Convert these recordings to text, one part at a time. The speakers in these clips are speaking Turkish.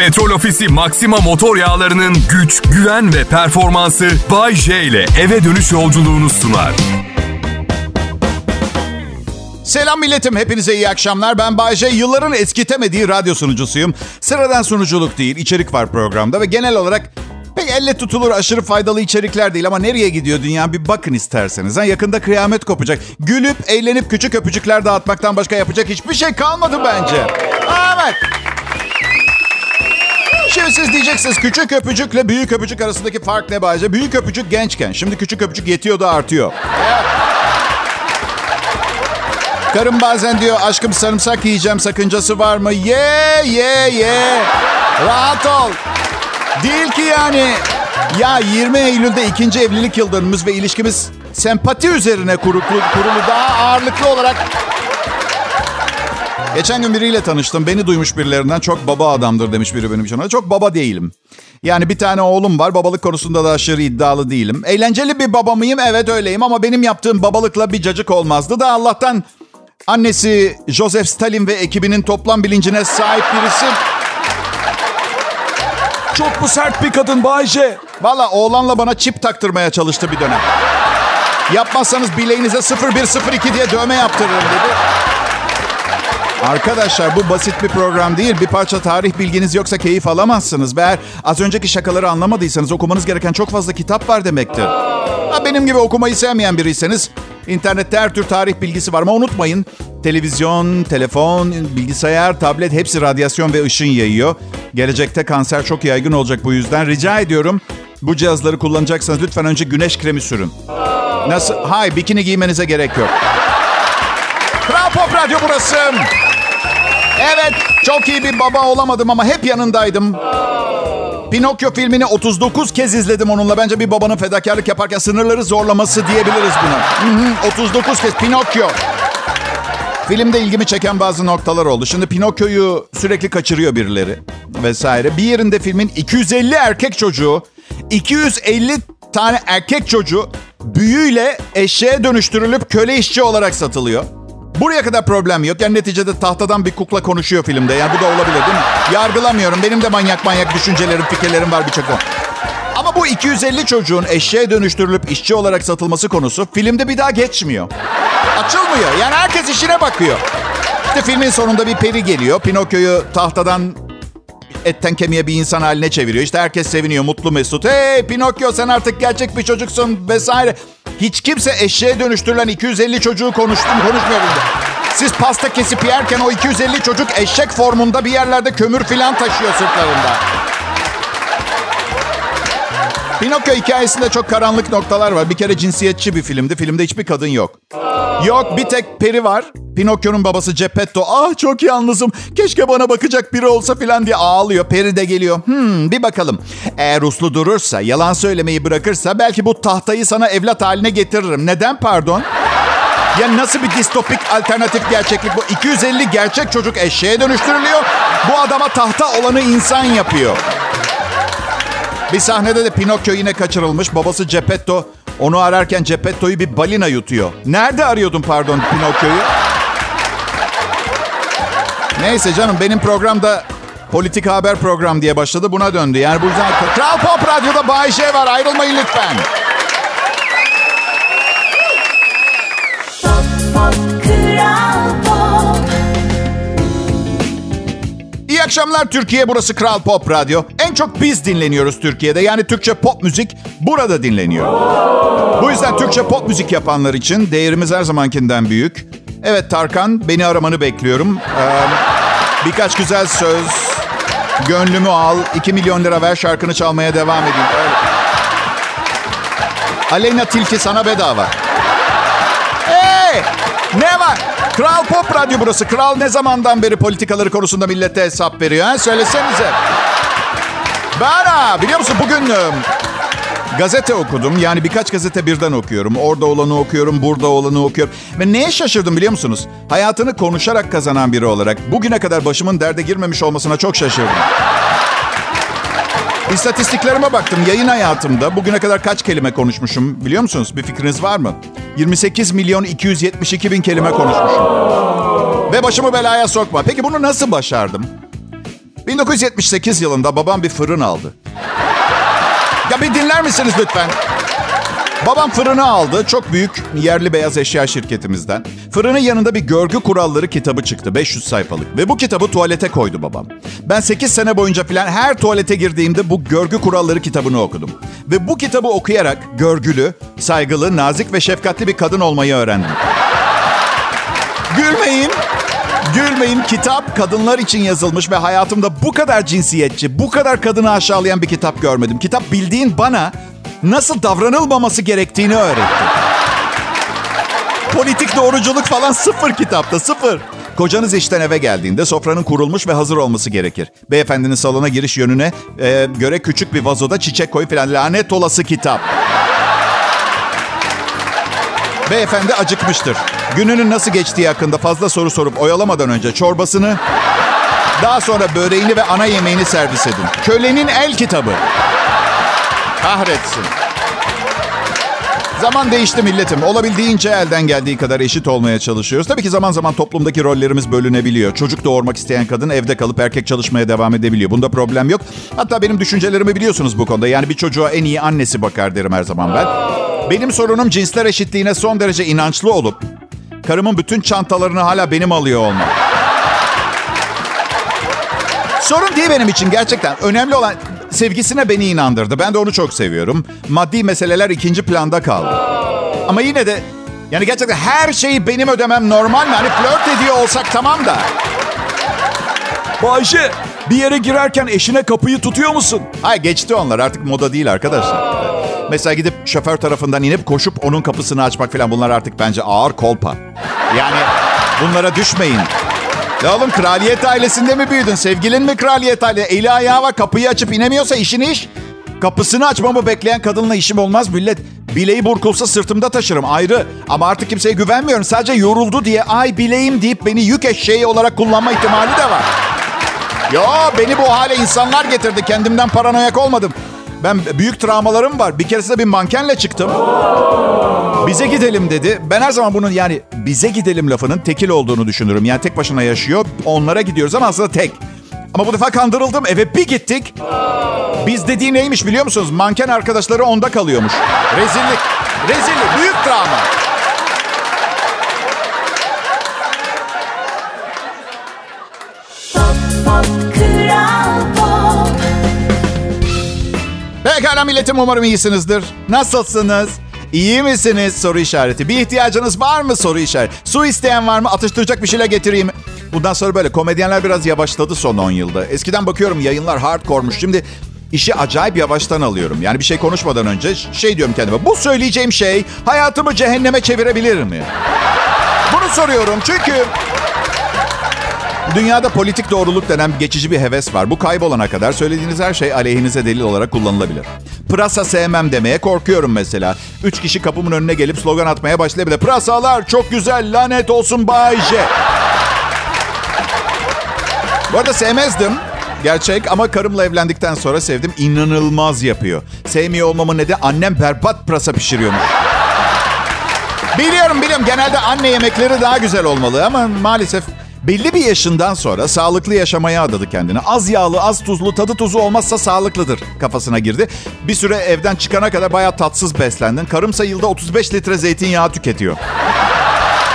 Petrol Ofisi Maxima motor yağlarının güç, güven ve performansı Bay J ile eve dönüş yolculuğunu sunar. Selam milletim, hepinize iyi akşamlar. Ben Bayce, yılların eskitemediği radyo sunucusuyum. Sıradan sunuculuk değil, içerik var programda ve genel olarak pek elle tutulur aşırı faydalı içerikler değil ama nereye gidiyor dünya bir bakın isterseniz. Ha, yakında kıyamet kopacak. Gülüp, eğlenip küçük öpücükler dağıtmaktan başka yapacak hiçbir şey kalmadı bence. Evet. Şimdi siz diyeceksiniz küçük öpücükle büyük öpücük arasındaki fark ne Bayce? Büyük öpücük gençken, şimdi küçük öpücük yetiyor da artıyor. Karım bazen diyor aşkım sarımsak yiyeceğim sakıncası var mı? Ye ye ye. Rahat ol. Değil ki yani. Ya 20 Eylül'de ikinci evlilik yıl dönümümüz ve ilişkimiz sempati üzerine kurulu, kurulu daha ağırlıklı olarak Geçen gün biriyle tanıştım. Beni duymuş birilerinden çok baba adamdır demiş biri benim için. Çok baba değilim. Yani bir tane oğlum var. Babalık konusunda da aşırı iddialı değilim. Eğlenceli bir baba mıyım? Evet öyleyim ama benim yaptığım babalıkla bir cacık olmazdı da Allah'tan annesi Joseph Stalin ve ekibinin toplam bilincine sahip birisi. Çok bu sert bir kadın Bayce. Valla oğlanla bana çip taktırmaya çalıştı bir dönem. Yapmazsanız bileğinize 0102 diye dövme yaptırırım dedi. Arkadaşlar bu basit bir program değil. Bir parça tarih bilginiz yoksa keyif alamazsınız. Ve eğer az önceki şakaları anlamadıysanız okumanız gereken çok fazla kitap var demektir. Ha, benim gibi okumayı sevmeyen biriyseniz internette her tür tarih bilgisi var. Ama unutmayın televizyon, telefon, bilgisayar, tablet hepsi radyasyon ve ışın yayıyor. Gelecekte kanser çok yaygın olacak bu yüzden. Rica ediyorum bu cihazları kullanacaksanız lütfen önce güneş kremi sürün. Nasıl? Hay bikini giymenize gerek yok. Kral Pop Radyo burası. Evet, çok iyi bir baba olamadım ama hep yanındaydım. Pinokyo filmini 39 kez izledim onunla. Bence bir babanın fedakarlık yaparken sınırları zorlaması diyebiliriz buna. Hı hı, 39 kez Pinokyo. Filmde ilgimi çeken bazı noktalar oldu. Şimdi Pinokyo'yu sürekli kaçırıyor birileri vesaire. Bir yerinde filmin 250 erkek çocuğu, 250 tane erkek çocuğu büyüyle eşeğe dönüştürülüp köle işçi olarak satılıyor. Buraya kadar problem yok. Yani neticede tahtadan bir kukla konuşuyor filmde. Yani bu da olabilir değil mi? Yargılamıyorum. Benim de manyak manyak düşüncelerim, fikirlerim var birçok. Ama bu 250 çocuğun eşeğe dönüştürülüp işçi olarak satılması konusu filmde bir daha geçmiyor. Açılmıyor. Yani herkes işine bakıyor. İşte filmin sonunda bir peri geliyor. Pinokyo'yu tahtadan etten kemiğe bir insan haline çeviriyor. İşte herkes seviniyor, mutlu mesut. Hey Pinokyo sen artık gerçek bir çocuksun vesaire. Hiç kimse eşeğe dönüştürülen 250 çocuğu konuştum, konuşmuyor. Siz pasta kesip yerken o 250 çocuk eşek formunda bir yerlerde kömür filan taşıyor sırtlarında. Pinokyo hikayesinde çok karanlık noktalar var. Bir kere cinsiyetçi bir filmdi. Filmde hiçbir kadın yok. Yok bir tek peri var. Pinokyo'nun babası Geppetto. Ah çok yalnızım. Keşke bana bakacak biri olsa filan diye ağlıyor. Peri de geliyor. Hmm bir bakalım. Eğer uslu durursa, yalan söylemeyi bırakırsa belki bu tahtayı sana evlat haline getiririm. Neden pardon? Ya nasıl bir distopik alternatif gerçeklik bu? 250 gerçek çocuk eşeğe dönüştürülüyor. Bu adama tahta olanı insan yapıyor. Bir sahnede de Pinokyo yine kaçırılmış. Babası Geppetto onu ararken Geppetto'yu bir balina yutuyor. Nerede arıyordun pardon Pinokyo'yu? Neyse canım benim programda politika haber program diye başladı buna döndü. Yani bu yüzden Kral Pop Radyo'da Bay J var ayrılmayın lütfen. Akşamlar Türkiye. Burası Kral Pop Radyo. En çok biz dinleniyoruz Türkiye'de. Yani Türkçe pop müzik burada dinleniyor. Bu yüzden Türkçe pop müzik yapanlar için değerimiz her zamankinden büyük. Evet Tarkan, beni aramanı bekliyorum. Ee, birkaç güzel söz, gönlümü al, 2 milyon lira ver şarkını çalmaya devam edeyim. Öyle. Aleyna Tilki sana bedava. Hey! Ne var? Kral Pop Radyo burası. Kral ne zamandan beri politikaları konusunda millete hesap veriyor? Ha? Söylesenize. Bana biliyor musun bugün ıı, gazete okudum. Yani birkaç gazete birden okuyorum. Orada olanı okuyorum, burada olanı okuyorum. Ve neye şaşırdım biliyor musunuz? Hayatını konuşarak kazanan biri olarak bugüne kadar başımın derde girmemiş olmasına çok şaşırdım. İstatistiklerime baktım. Yayın hayatımda bugüne kadar kaç kelime konuşmuşum biliyor musunuz? Bir fikriniz var mı? 28 milyon 272 bin kelime konuşmuşum. Ve başımı belaya sokma. Peki bunu nasıl başardım? 1978 yılında babam bir fırın aldı. Ya bir dinler misiniz lütfen? Babam fırını aldı. Çok büyük yerli beyaz eşya şirketimizden. Fırının yanında bir görgü kuralları kitabı çıktı. 500 sayfalık. Ve bu kitabı tuvalete koydu babam. Ben 8 sene boyunca falan her tuvalete girdiğimde bu görgü kuralları kitabını okudum. Ve bu kitabı okuyarak görgülü, saygılı, nazik ve şefkatli bir kadın olmayı öğrendim. Gülmeyin. Gülmeyin kitap kadınlar için yazılmış ve hayatımda bu kadar cinsiyetçi, bu kadar kadını aşağılayan bir kitap görmedim. Kitap bildiğin bana nasıl davranılmaması gerektiğini öğretti. Politik doğruculuk falan sıfır kitapta, sıfır. Kocanız işten eve geldiğinde sofranın kurulmuş ve hazır olması gerekir. Beyefendinin salona giriş yönüne e, göre küçük bir vazoda çiçek koy falan. Lanet olası kitap. Beyefendi acıkmıştır. Gününün nasıl geçtiği hakkında fazla soru sorup oyalamadan önce çorbasını, daha sonra böreğini ve ana yemeğini servis edin. Kölenin el kitabı. Kahretsin. Zaman değişti milletim. Olabildiğince elden geldiği kadar eşit olmaya çalışıyoruz. Tabii ki zaman zaman toplumdaki rollerimiz bölünebiliyor. Çocuk doğurmak isteyen kadın evde kalıp erkek çalışmaya devam edebiliyor. Bunda problem yok. Hatta benim düşüncelerimi biliyorsunuz bu konuda. Yani bir çocuğa en iyi annesi bakar derim her zaman ben. Benim sorunum cinsler eşitliğine son derece inançlı olup karımın bütün çantalarını hala benim alıyor olmam. Sorun değil benim için gerçekten. Önemli olan sevgisine beni inandırdı. Ben de onu çok seviyorum. Maddi meseleler ikinci planda kaldı. Ama yine de yani gerçekten her şeyi benim ödemem normal mi? Hani flört ediyor olsak tamam da. Bayşe bir yere girerken eşine kapıyı tutuyor musun? Hayır geçti onlar artık moda değil arkadaşlar. Mesela gidip şoför tarafından inip koşup onun kapısını açmak falan bunlar artık bence ağır kolpa. Yani bunlara düşmeyin. Ya oğlum kraliyet ailesinde mi büyüdün? Sevgilin mi kraliyet aile? Eli ayağı var kapıyı açıp inemiyorsa işin iş. Kapısını açmamı bekleyen kadınla işim olmaz millet. Bileği burkulsa sırtımda taşırım ayrı. Ama artık kimseye güvenmiyorum. Sadece yoruldu diye ay bileğim deyip beni yük eşeği olarak kullanma ihtimali de var. Ya beni bu hale insanlar getirdi. Kendimden paranoyak olmadım. Ben büyük travmalarım var. Bir keresinde bir mankenle çıktım. Bize gidelim dedi. Ben her zaman bunun yani bize gidelim lafının tekil olduğunu düşünürüm. Yani tek başına yaşıyor. Onlara gidiyoruz ama aslında tek. Ama bu defa kandırıldım. Eve bir gittik. Biz dediği neymiş biliyor musunuz? Manken arkadaşları onda kalıyormuş. Rezillik. Rezillik. Büyük travma. Pekala milletim umarım iyisinizdir. Nasılsınız? İyi misiniz? Soru işareti. Bir ihtiyacınız var mı? Soru işareti. Su isteyen var mı? Atıştıracak bir şeyler getireyim? Bundan sonra böyle komedyenler biraz yavaşladı son 10 yılda. Eskiden bakıyorum yayınlar hardcore'muş. Şimdi işi acayip yavaştan alıyorum. Yani bir şey konuşmadan önce şey diyorum kendime. Bu söyleyeceğim şey hayatımı cehenneme çevirebilir mi? Bunu soruyorum çünkü Dünyada politik doğruluk denen geçici bir heves var. Bu kaybolana kadar söylediğiniz her şey aleyhinize delil olarak kullanılabilir. Pırasa sevmem demeye korkuyorum mesela. Üç kişi kapımın önüne gelip slogan atmaya başlayabilir. Pırasalar çok güzel, lanet olsun Bay. Bu arada sevmezdim. Gerçek ama karımla evlendikten sonra sevdim. İnanılmaz yapıyor. Sevmiyor olmamın nedeni annem berbat pırasa pişiriyormuş. Biliyorum biliyorum genelde anne yemekleri daha güzel olmalı ama maalesef belli bir yaşından sonra sağlıklı yaşamaya adadı kendini. Az yağlı, az tuzlu, tadı tuzu olmazsa sağlıklıdır kafasına girdi. Bir süre evden çıkana kadar bayağı tatsız beslendin. Karımsa yılda 35 litre zeytinyağı tüketiyor.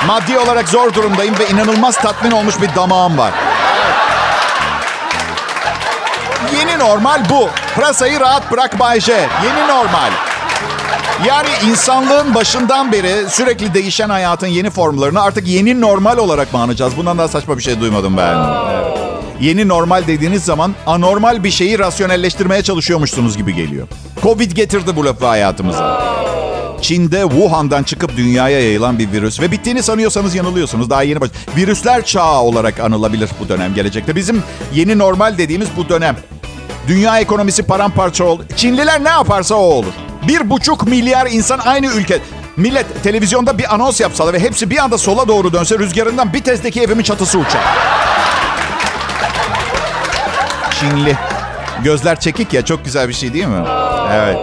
Maddi olarak zor durumdayım ve inanılmaz tatmin olmuş bir damağım var. Yeni normal bu. Pırasayı rahat bırak Bay J. Yeni normal. Yani insanlığın başından beri sürekli değişen hayatın yeni formlarını artık yeni normal olarak mı anacağız? Bundan daha saçma bir şey duymadım ben. Evet. Yeni normal dediğiniz zaman anormal bir şeyi rasyonelleştirmeye çalışıyormuşsunuz gibi geliyor. Covid getirdi bu lafı hayatımıza. Çin'de Wuhan'dan çıkıp dünyaya yayılan bir virüs ve bittiğini sanıyorsanız yanılıyorsunuz. Daha yeni baş... Virüsler çağı olarak anılabilir bu dönem gelecekte. Bizim yeni normal dediğimiz bu dönem. Dünya ekonomisi paramparça oldu. Çinliler ne yaparsa o olur. Bir buçuk milyar insan aynı ülke. Millet televizyonda bir anons yapsalar ve hepsi bir anda sola doğru dönse rüzgarından bir tezdeki evimin çatısı uçar. Çinli. Gözler çekik ya çok güzel bir şey değil mi? Evet.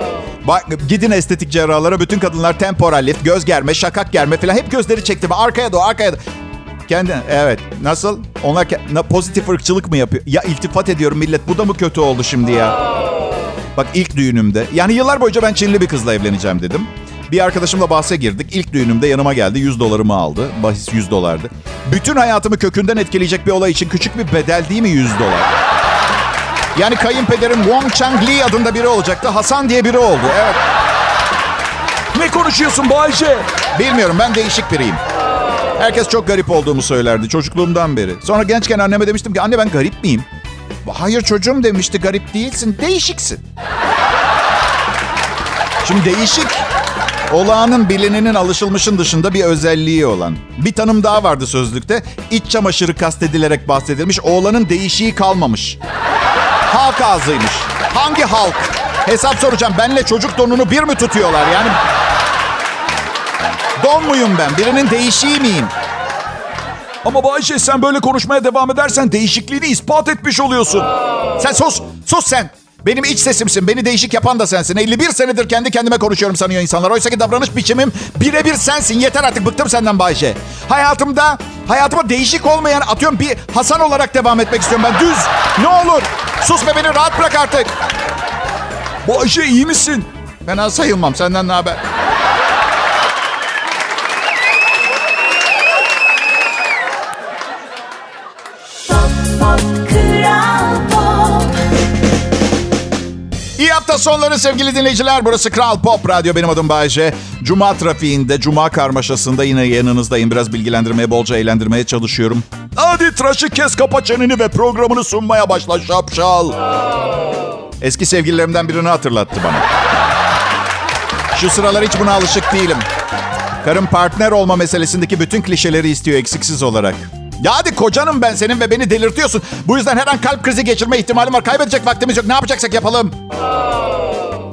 Bak gidin estetik cerrahlara bütün kadınlar temporal lift, göz germe, şakak germe falan hep gözleri çekti. Arkaya doğru arkaya doğru. Kendi evet. Nasıl? Onlar ke- pozitif ırkçılık mı yapıyor? Ya iltifat ediyorum millet. Bu da mı kötü oldu şimdi ya? Bak ilk düğünümde. Yani yıllar boyunca ben Çinli bir kızla evleneceğim dedim. Bir arkadaşımla bahse girdik. İlk düğünümde yanıma geldi. 100 dolarımı aldı. Bahis 100 dolardı. Bütün hayatımı kökünden etkileyecek bir olay için küçük bir bedel değil mi 100 dolar? Yani kayınpederim Wong Chang Lee adında biri olacaktı. Hasan diye biri oldu. Evet. Ne konuşuyorsun Bayce? Bilmiyorum ben değişik biriyim. Herkes çok garip olduğumu söylerdi çocukluğumdan beri. Sonra gençken anneme demiştim ki anne ben garip miyim? Hayır çocuğum demişti garip değilsin değişiksin. Şimdi değişik olağanın bilinenin alışılmışın dışında bir özelliği olan. Bir tanım daha vardı sözlükte. İç çamaşırı kastedilerek bahsedilmiş. Oğlanın değişiği kalmamış. Halk ağzıymış. Hangi halk? Hesap soracağım. Benle çocuk donunu bir mi tutuyorlar? Yani don muyum ben? Birinin değişiği miyim? Ama Bayce sen böyle konuşmaya devam edersen değişikliğini ispat etmiş oluyorsun. Sen sus. Sus sen. Benim iç sesimsin. Beni değişik yapan da sensin. 51 senedir kendi kendime konuşuyorum sanıyor insanlar. Oysa ki davranış biçimim birebir sensin. Yeter artık bıktım senden Bayce. Hayatımda, hayatıma değişik olmayan atıyorum bir Hasan olarak devam etmek istiyorum ben. Düz. Ne olur. Sus ve beni rahat bırak artık. Bayce iyi misin? Fena sayılmam. Senden ne haber? Hafta sonları sevgili dinleyiciler. Burası Kral Pop Radyo. Benim adım Bayece. Cuma trafiğinde, cuma karmaşasında yine yanınızdayım. Biraz bilgilendirmeye, bolca eğlendirmeye çalışıyorum. Hadi tıraşı kes kapa çeneni ve programını sunmaya başla şapşal. Eski sevgililerimden birini hatırlattı bana. Şu sıralar hiç buna alışık değilim. Karım partner olma meselesindeki bütün klişeleri istiyor eksiksiz olarak. Ya hadi kocanım ben senin ve beni delirtiyorsun. Bu yüzden her an kalp krizi geçirme ihtimalim var. Kaybedecek vaktimiz yok. Ne yapacaksak yapalım.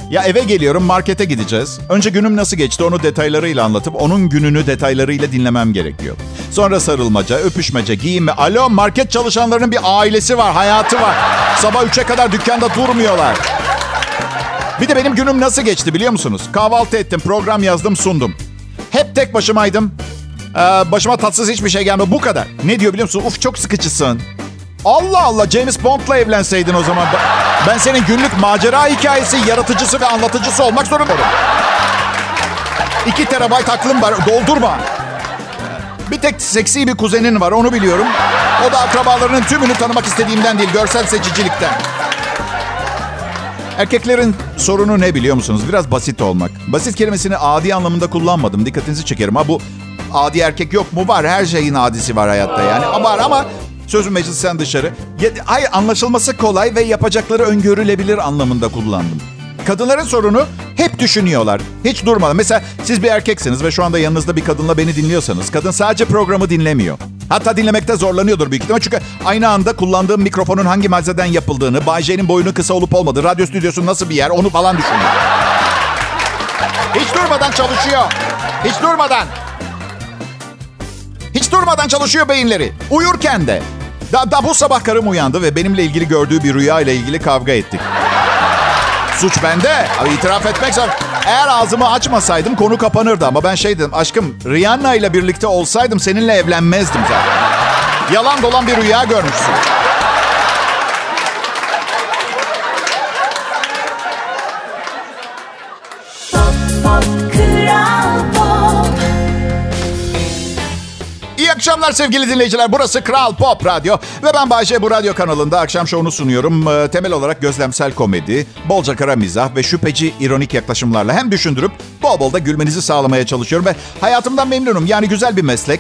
Ya eve geliyorum markete gideceğiz. Önce günüm nasıl geçti onu detaylarıyla anlatıp onun gününü detaylarıyla dinlemem gerekiyor. Sonra sarılmaca, öpüşmece, giyinme. Alo market çalışanlarının bir ailesi var, hayatı var. Sabah 3'e kadar dükkanda durmuyorlar. Bir de benim günüm nasıl geçti biliyor musunuz? Kahvaltı ettim, program yazdım, sundum. Hep tek başımaydım. Ee, başıma tatsız hiçbir şey gelmedi. Bu kadar. Ne diyor biliyor musun? Uf çok sıkıcısın. Allah Allah James Bond'la evlenseydin o zaman. Ben senin günlük macera hikayesi, yaratıcısı ve anlatıcısı olmak zorundayım. 2 terabayt aklım var. Doldurma. Bir tek seksi bir kuzenin var onu biliyorum. O da akrabalarının tümünü tanımak istediğimden değil, görsel seçicilikten. Erkeklerin sorunu ne biliyor musunuz? Biraz basit olmak. Basit kelimesini adi anlamında kullanmadım. Dikkatinizi çekerim. Ha bu adi erkek yok mu? Var. Her şeyin adisi var hayatta yani. Var ama sözün meclisten dışarı. Hayır anlaşılması kolay ve yapacakları öngörülebilir anlamında kullandım. Kadınların sorunu hep düşünüyorlar. Hiç durmadan. Mesela siz bir erkeksiniz ve şu anda yanınızda bir kadınla beni dinliyorsanız kadın sadece programı dinlemiyor. Hatta dinlemekte zorlanıyordur büyük ihtimal. Çünkü aynı anda kullandığım mikrofonun hangi malzemeden yapıldığını, Bay J'nin boyunu kısa olup olmadığı, radyo stüdyosu nasıl bir yer onu falan düşünüyor. Hiç durmadan çalışıyor. Hiç durmadan. Hiç durmadan çalışıyor beyinleri. Uyurken de. Da, da bu sabah karım uyandı ve benimle ilgili gördüğü bir rüya ile ilgili kavga ettik. Suç bende. Abi itiraf etmek zor. Eğer ağzımı açmasaydım konu kapanırdı ama ben şey dedim. Aşkım Rihanna ile birlikte olsaydım seninle evlenmezdim zaten. Yalan dolan bir rüya görmüşsün. Akşamlar sevgili dinleyiciler. Burası Kral Pop Radyo ve ben Bayce bu radyo kanalında akşam şovunu sunuyorum. Ee, temel olarak gözlemsel komedi, bolca kara mizah ve şüpheci ironik yaklaşımlarla hem düşündürüp bol bol da gülmenizi sağlamaya çalışıyorum ve hayatımdan memnunum. Yani güzel bir meslek.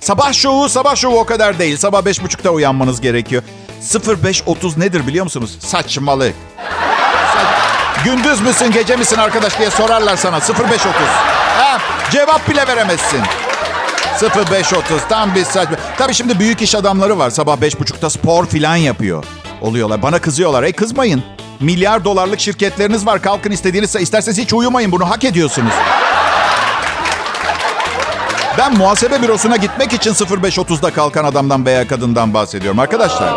Sabah şovu, sabah şovu o kadar değil. Sabah beş buçukta uyanmanız gerekiyor. 05.30 nedir biliyor musunuz? Saçmalık. Gündüz müsün, gece misin arkadaş diye sorarlar sana. 05.30. Ha, cevap bile veremezsin. 05.30 tam bir saçma. Tabii şimdi büyük iş adamları var. Sabah 5.30'da spor filan yapıyor. Oluyorlar. Bana kızıyorlar. Ey kızmayın. Milyar dolarlık şirketleriniz var. Kalkın istediğiniz isterseniz hiç uyumayın. Bunu hak ediyorsunuz. Ben muhasebe bürosuna gitmek için 05.30'da kalkan adamdan veya kadından bahsediyorum arkadaşlar.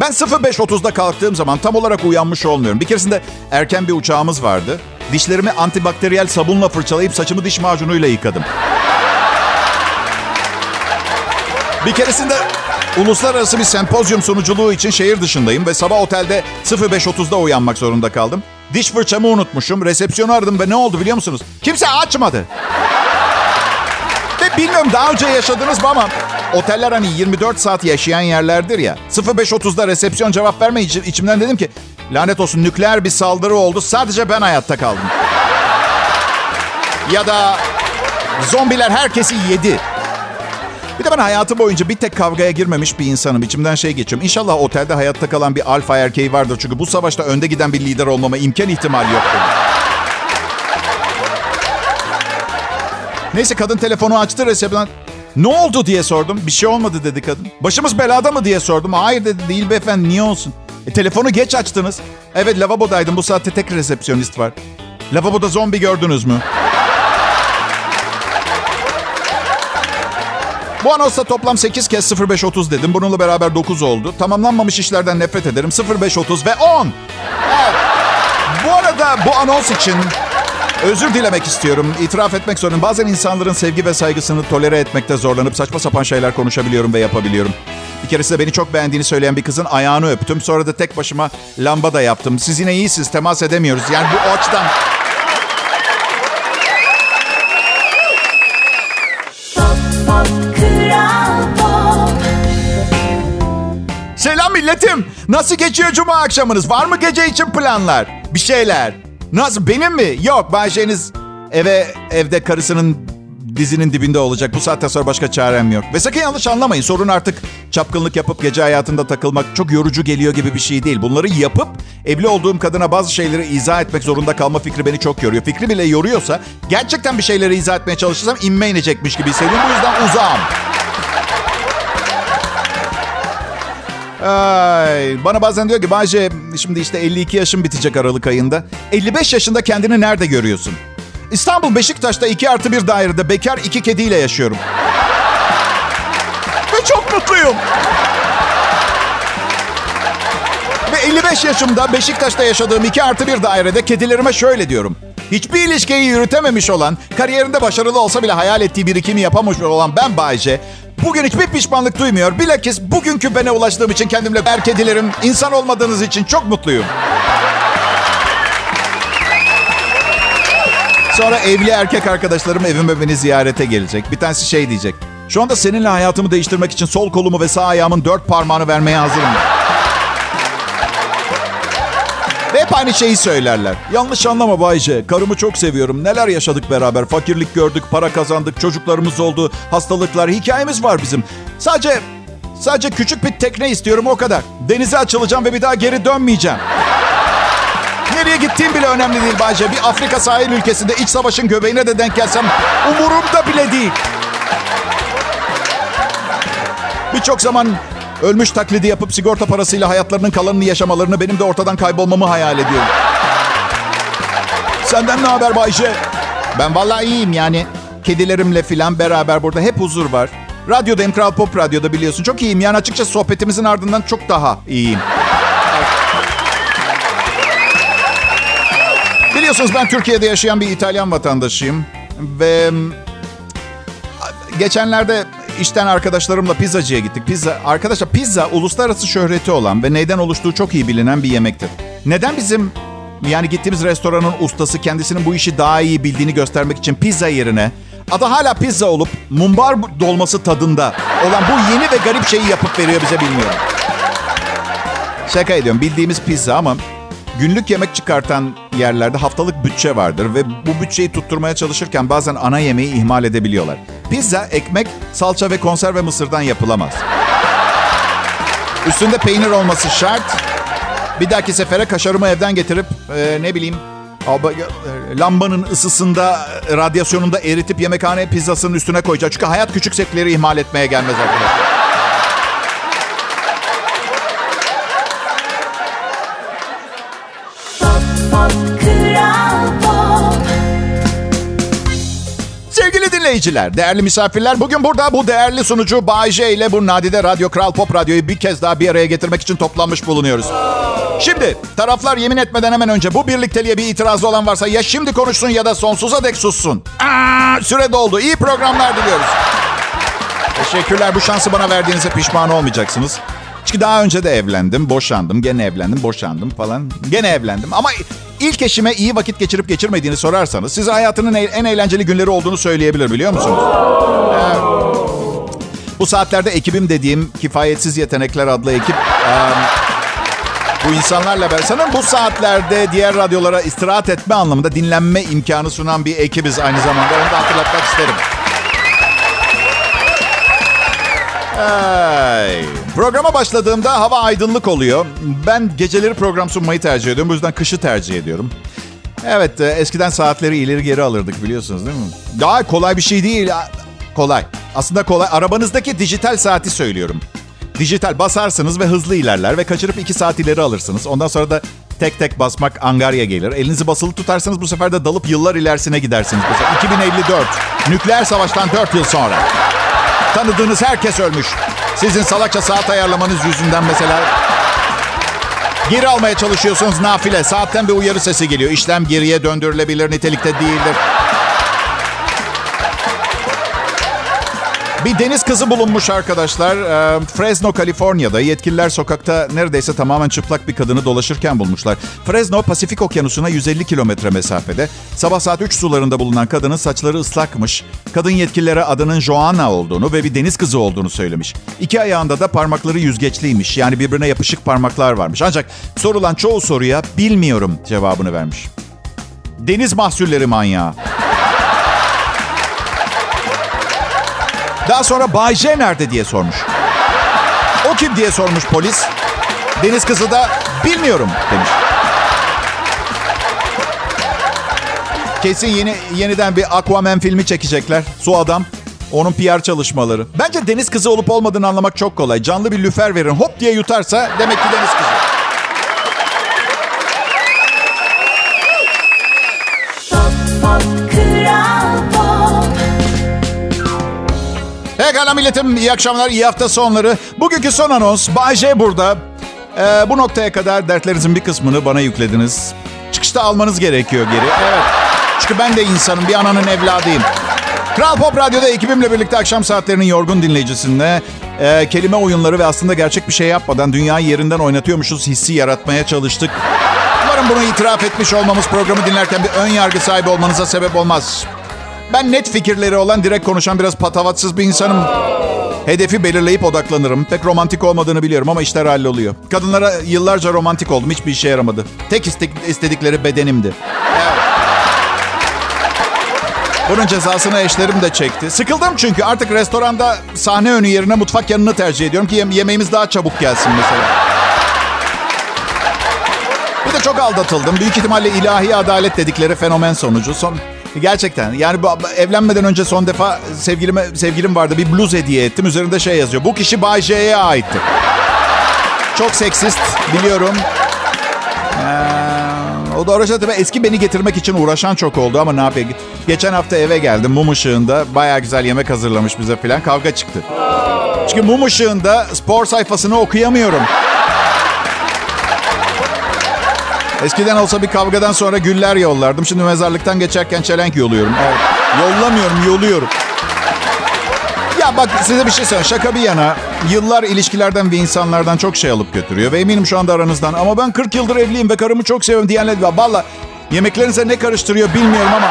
Ben 05.30'da kalktığım zaman tam olarak uyanmış olmuyorum. Bir keresinde erken bir uçağımız vardı. Dişlerimi antibakteriyel sabunla fırçalayıp saçımı diş macunuyla yıkadım. Bir keresinde uluslararası bir sempozyum sunuculuğu için şehir dışındayım ve sabah otelde 05.30'da uyanmak zorunda kaldım. Diş fırçamı unutmuşum. Resepsiyonu aradım ve ne oldu biliyor musunuz? Kimse açmadı. Ve bilmiyorum daha önce yaşadınız mı ama oteller hani 24 saat yaşayan yerlerdir ya. 05.30'da resepsiyon cevap vermeyince içimden dedim ki lanet olsun nükleer bir saldırı oldu. Sadece ben hayatta kaldım. Ya da zombiler herkesi yedi. Bir de ben hayatı boyunca bir tek kavgaya girmemiş bir insanım. İçimden şey geçiyorum. İnşallah otelde hayatta kalan bir alfa erkeği vardır. Çünkü bu savaşta önde giden bir lider olmama imkan ihtimali yok. Neyse kadın telefonu açtı resepsiyon. Ne oldu diye sordum. Bir şey olmadı dedi kadın. Başımız belada mı diye sordum. Hayır dedi değil beyefendi niye olsun? E, telefonu geç açtınız. Evet lavabodaydım bu saatte tek resepsiyonist var. Lavaboda zombi gördünüz mü? Bu anonsta toplam 8 kez 0530 dedim. Bununla beraber 9 oldu. Tamamlanmamış işlerden nefret ederim. 0530 ve 10. Evet. Bu arada bu anons için özür dilemek istiyorum. İtiraf etmek zorundayım. Bazen insanların sevgi ve saygısını tolere etmekte zorlanıp saçma sapan şeyler konuşabiliyorum ve yapabiliyorum. Bir keresinde beni çok beğendiğini söyleyen bir kızın ayağını öptüm. Sonra da tek başıma lamba da yaptım. Siz yine iyisiniz, temas edemiyoruz. Yani bu açıdan... milletim. Nasıl geçiyor cuma akşamınız? Var mı gece için planlar? Bir şeyler. Nasıl? Benim mi? Yok. Bahçeniz eve evde karısının dizinin dibinde olacak. Bu saatten sonra başka çarem yok. Ve sakın yanlış anlamayın. Sorun artık çapkınlık yapıp gece hayatında takılmak çok yorucu geliyor gibi bir şey değil. Bunları yapıp evli olduğum kadına bazı şeyleri izah etmek zorunda kalma fikri beni çok yoruyor. Fikri bile yoruyorsa gerçekten bir şeyleri izah etmeye çalışırsam inme inecekmiş gibi hissediyorum. Bu yüzden uzağım. Ay, bana bazen diyor ki Bayce şimdi işte 52 yaşım bitecek Aralık ayında. 55 yaşında kendini nerede görüyorsun? İstanbul Beşiktaş'ta 2 artı bir dairede bekar iki kediyle yaşıyorum. Ve çok mutluyum. Ve 55 yaşımda Beşiktaş'ta yaşadığım 2 artı bir dairede kedilerime şöyle diyorum. Hiçbir ilişkiyi yürütememiş olan, kariyerinde başarılı olsa bile hayal ettiği birikimi yapamamış olan ben Bayce, bugün hiçbir pişmanlık duymuyor. Bilakis bugünkü bene ulaştığım için kendimle ber kedilerim, insan olmadığınız için çok mutluyum. Sonra evli erkek arkadaşlarım evime beni ziyarete gelecek. Bir tanesi şey diyecek. Şu anda seninle hayatımı değiştirmek için sol kolumu ve sağ ayağımın dört parmağını vermeye hazırım. Ve hep aynı şeyi söylerler. Yanlış anlama Bayce. Karımı çok seviyorum. Neler yaşadık beraber. Fakirlik gördük, para kazandık, çocuklarımız oldu, hastalıklar, hikayemiz var bizim. Sadece, sadece küçük bir tekne istiyorum o kadar. Denize açılacağım ve bir daha geri dönmeyeceğim. Nereye gittiğim bile önemli değil Bayce. Bir Afrika sahil ülkesinde iç savaşın göbeğine de denk gelsem umurumda bile değil. Birçok zaman ölmüş taklidi yapıp sigorta parasıyla hayatlarının kalanını yaşamalarını benim de ortadan kaybolmamı hayal ediyorum. Senden ne haber Bayce? Ben vallahi iyiyim yani. Kedilerimle filan beraber burada hep huzur var. Radyodayım Kral Pop Radyo'da biliyorsun. Çok iyiyim yani açıkçası sohbetimizin ardından çok daha iyiyim. Biliyorsunuz ben Türkiye'de yaşayan bir İtalyan vatandaşıyım. Ve geçenlerde işten arkadaşlarımla pizzacıya gittik. Pizza, arkadaşlar pizza uluslararası şöhreti olan ve neyden oluştuğu çok iyi bilinen bir yemektir. Neden bizim yani gittiğimiz restoranın ustası kendisinin bu işi daha iyi bildiğini göstermek için pizza yerine adı hala pizza olup mumbar dolması tadında olan bu yeni ve garip şeyi yapıp veriyor bize bilmiyorum. Şaka ediyorum bildiğimiz pizza ama Günlük yemek çıkartan yerlerde haftalık bütçe vardır ve bu bütçeyi tutturmaya çalışırken bazen ana yemeği ihmal edebiliyorlar. Pizza, ekmek, salça ve konserve mısırdan yapılamaz. Üstünde peynir olması şart. Bir dahaki sefere kaşarımı evden getirip e, ne bileyim lambanın ısısında, radyasyonunda eritip yemekhane pizzasının üstüne koyacağım. Çünkü hayat küçük zevkleri ihmal etmeye gelmez arkadaşlar. Dinleyiciler, değerli misafirler. Bugün burada bu değerli sunucu Bay J ile bu nadide Radyo Kral Pop Radyo'yu bir kez daha bir araya getirmek için toplanmış bulunuyoruz. Şimdi taraflar yemin etmeden hemen önce bu birlikteliğe bir itirazı olan varsa ya şimdi konuşsun ya da sonsuza dek sussun. Aa, süre doldu. İyi programlar diliyoruz. Teşekkürler. Bu şansı bana verdiğinize pişman olmayacaksınız. Çünkü daha önce de evlendim, boşandım, gene evlendim, boşandım falan. Gene evlendim. Ama ilk eşime iyi vakit geçirip geçirmediğini sorarsanız size hayatının en eğlenceli günleri olduğunu söyleyebilir biliyor musunuz? Bu saatlerde ekibim dediğim Kifayetsiz Yetenekler adlı ekip... Bu insanlarla ben sanırım bu saatlerde diğer radyolara istirahat etme anlamında dinlenme imkanı sunan bir ekibiz aynı zamanda. Onu da hatırlatmak isterim. Ay. Programa başladığımda hava aydınlık oluyor. Ben geceleri program sunmayı tercih ediyorum. Bu yüzden kışı tercih ediyorum. Evet, eskiden saatleri ileri geri alırdık biliyorsunuz değil mi? Daha kolay bir şey değil. Kolay. Aslında kolay. Arabanızdaki dijital saati söylüyorum. Dijital basarsınız ve hızlı ilerler ve kaçırıp iki saat ileri alırsınız. Ondan sonra da tek tek basmak angarya gelir. Elinizi basılı tutarsanız bu sefer de dalıp yıllar ilerisine gidersiniz. Mesela 2054. Nükleer savaştan 4 yıl sonra. Tanıdığınız herkes ölmüş. Sizin salakça saat ayarlamanız yüzünden mesela Geri almaya çalışıyorsunuz nafile. Saatten bir uyarı sesi geliyor. İşlem geriye döndürülebilir nitelikte değildir. Bir deniz kızı bulunmuş arkadaşlar. Ee, Fresno, Kaliforniya'da yetkililer sokakta neredeyse tamamen çıplak bir kadını dolaşırken bulmuşlar. Fresno, Pasifik Okyanusu'na 150 kilometre mesafede. Sabah saat 3 sularında bulunan kadının saçları ıslakmış. Kadın yetkililere adının Joanna olduğunu ve bir deniz kızı olduğunu söylemiş. İki ayağında da parmakları yüzgeçliymiş. Yani birbirine yapışık parmaklar varmış. Ancak sorulan çoğu soruya bilmiyorum cevabını vermiş. Deniz mahsulleri manyağı. Daha sonra Bay J nerede diye sormuş. O kim diye sormuş polis. Deniz kızı da bilmiyorum demiş. Kesin yeni yeniden bir Aquaman filmi çekecekler. Su adam. Onun PR çalışmaları. Bence deniz kızı olup olmadığını anlamak çok kolay. Canlı bir lüfer verin hop diye yutarsa demek ki deniz kızı. Pekala milletim iyi akşamlar, iyi hafta sonları. Bugünkü son anons Bay burada. Ee, bu noktaya kadar dertlerinizin bir kısmını bana yüklediniz. Çıkışta almanız gerekiyor geri. Evet. Çünkü ben de insanım, bir ananın evladıyım. Kral Pop Radyo'da ekibimle birlikte akşam saatlerinin yorgun dinleyicisinde e, kelime oyunları ve aslında gerçek bir şey yapmadan dünyayı yerinden oynatıyormuşuz hissi yaratmaya çalıştık. Umarım bunu itiraf etmiş olmamız programı dinlerken bir ön yargı sahibi olmanıza sebep olmaz. Ben net fikirleri olan, direkt konuşan biraz patavatsız bir insanım. Hedefi belirleyip odaklanırım. Pek romantik olmadığını biliyorum ama işler halloluyor. Kadınlara yıllarca romantik oldum. Hiçbir işe yaramadı. Tek istedikleri bedenimdi. Bunun cezasını eşlerim de çekti. Sıkıldım çünkü artık restoranda sahne önü yerine mutfak yanını tercih ediyorum ki yemeğimiz daha çabuk gelsin mesela. Bir de çok aldatıldım. Büyük ihtimalle ilahi adalet dedikleri fenomen sonucu. Son, Gerçekten. Yani evlenmeden önce son defa sevgilime sevgilim vardı. Bir bluz hediye ettim. Üzerinde şey yazıyor. Bu kişi Bay J'ye aitti. Çok seksist biliyorum. Ee, o da uğraşan tabii eski beni getirmek için uğraşan çok oldu ama ne yapayım. Geçen hafta eve geldim mum ışığında. Baya güzel yemek hazırlamış bize falan. Kavga çıktı. Çünkü mum ışığında spor sayfasını okuyamıyorum. Eskiden olsa bir kavgadan sonra güller yollardım. Şimdi mezarlıktan geçerken çelenk yolluyorum. Evet. Yollamıyorum, yoluyorum. Ya bak size bir şey söyleyeyim. Şaka bir yana. Yıllar ilişkilerden ve insanlardan çok şey alıp götürüyor. Ve eminim şu anda aranızdan. Ama ben 40 yıldır evliyim ve karımı çok seviyorum diyenler var. Valla yemeklerinize ne karıştırıyor bilmiyorum ama...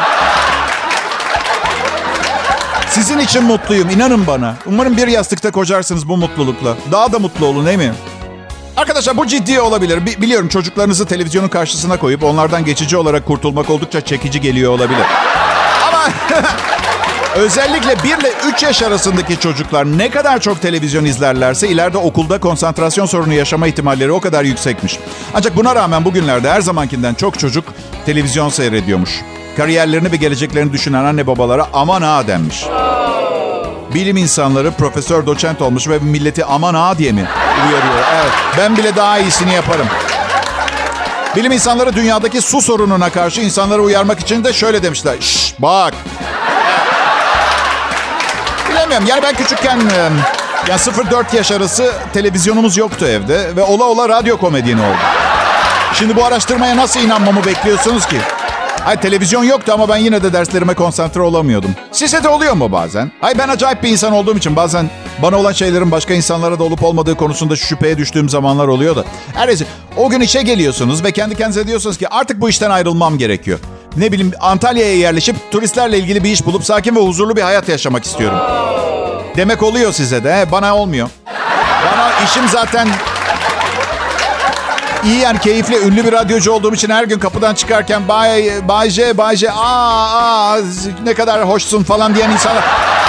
Sizin için mutluyum. inanın bana. Umarım bir yastıkta kocarsınız bu mutlulukla. Daha da mutlu olun değil mi? Arkadaşlar bu ciddi olabilir. Biliyorum çocuklarınızı televizyonun karşısına koyup onlardan geçici olarak kurtulmak oldukça çekici geliyor olabilir. Ama özellikle 1 ile 3 yaş arasındaki çocuklar ne kadar çok televizyon izlerlerse ileride okulda konsantrasyon sorunu yaşama ihtimalleri o kadar yüksekmiş. Ancak buna rağmen bugünlerde her zamankinden çok çocuk televizyon seyrediyormuş. Kariyerlerini ve geleceklerini düşünen anne babalara aman ha denmiş. Bilim insanları profesör doçent olmuş ve milleti aman ha diye mi uyarıyor? Evet ben bile daha iyisini yaparım. Bilim insanları dünyadaki su sorununa karşı insanları uyarmak için de şöyle demişler. Şş bak. Bilemiyorum yani ben küçükken yani 0-4 yaş arası televizyonumuz yoktu evde ve ola ola radyo komedyeni oldu. Şimdi bu araştırmaya nasıl inanmamı bekliyorsunuz ki? Ay televizyon yoktu ama ben yine de derslerime konsantre olamıyordum. Size de oluyor mu bazen? Ay ben acayip bir insan olduğum için bazen bana olan şeylerin başka insanlara da olup olmadığı konusunda şüpheye düştüğüm zamanlar oluyor da. Her neyse o gün işe geliyorsunuz ve kendi kendinize diyorsunuz ki artık bu işten ayrılmam gerekiyor. Ne bileyim Antalya'ya yerleşip turistlerle ilgili bir iş bulup sakin ve huzurlu bir hayat yaşamak istiyorum. Demek oluyor size de. Bana olmuyor. Bana işim zaten iyi yani keyifli, ünlü bir radyocu olduğum için her gün kapıdan çıkarken Bay, Bay J, Bay J, aa, aa ne kadar hoşsun falan diyen insanlar,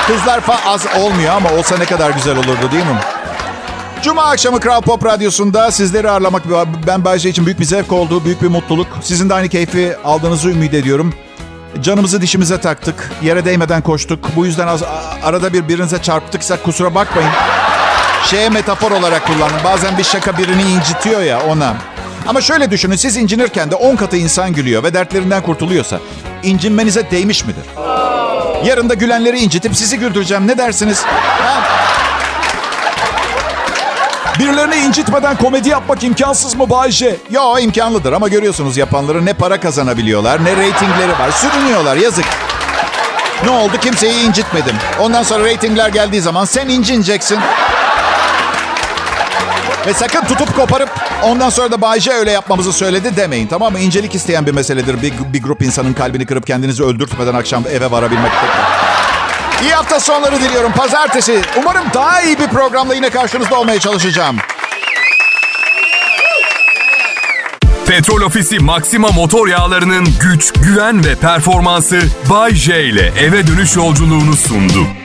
kızlar falan az olmuyor ama olsa ne kadar güzel olurdu değil mi? Cuma akşamı Kral Pop Radyosu'nda sizleri ağırlamak ben Bay J için büyük bir zevk oldu, büyük bir mutluluk. Sizin de aynı keyfi aldığınızı ümit ediyorum. Canımızı dişimize taktık. Yere değmeden koştuk. Bu yüzden az, arada bir birinize çarptıksa kusura bakmayın. Şeye metafor olarak kullanın. Bazen bir şaka birini incitiyor ya ona. Ama şöyle düşünün siz incinirken de 10 katı insan gülüyor ve dertlerinden kurtuluyorsa incinmenize değmiş midir? Yarın da gülenleri incitip sizi güldüreceğim. Ne dersiniz? Ha? Birilerini incitmeden komedi yapmak imkansız mı Bayce? Yo imkanlıdır ama görüyorsunuz yapanları ne para kazanabiliyorlar ne reytingleri var. Sürünüyorlar yazık. Ne oldu kimseyi incitmedim. Ondan sonra reytingler geldiği zaman sen incineceksin. Ve sakın tutup koparıp ondan sonra da Bayce öyle yapmamızı söyledi demeyin tamam mı? İncelik isteyen bir meseledir. Bir, bir grup insanın kalbini kırıp kendinizi öldürtmeden akşam eve varabilmek. İyi hafta sonları diliyorum. Pazartesi. Umarım daha iyi bir programla yine karşınızda olmaya çalışacağım. Petrol Ofisi Maxima motor yağlarının güç, güven ve performansı Bay J ile eve dönüş yolculuğunu sundu.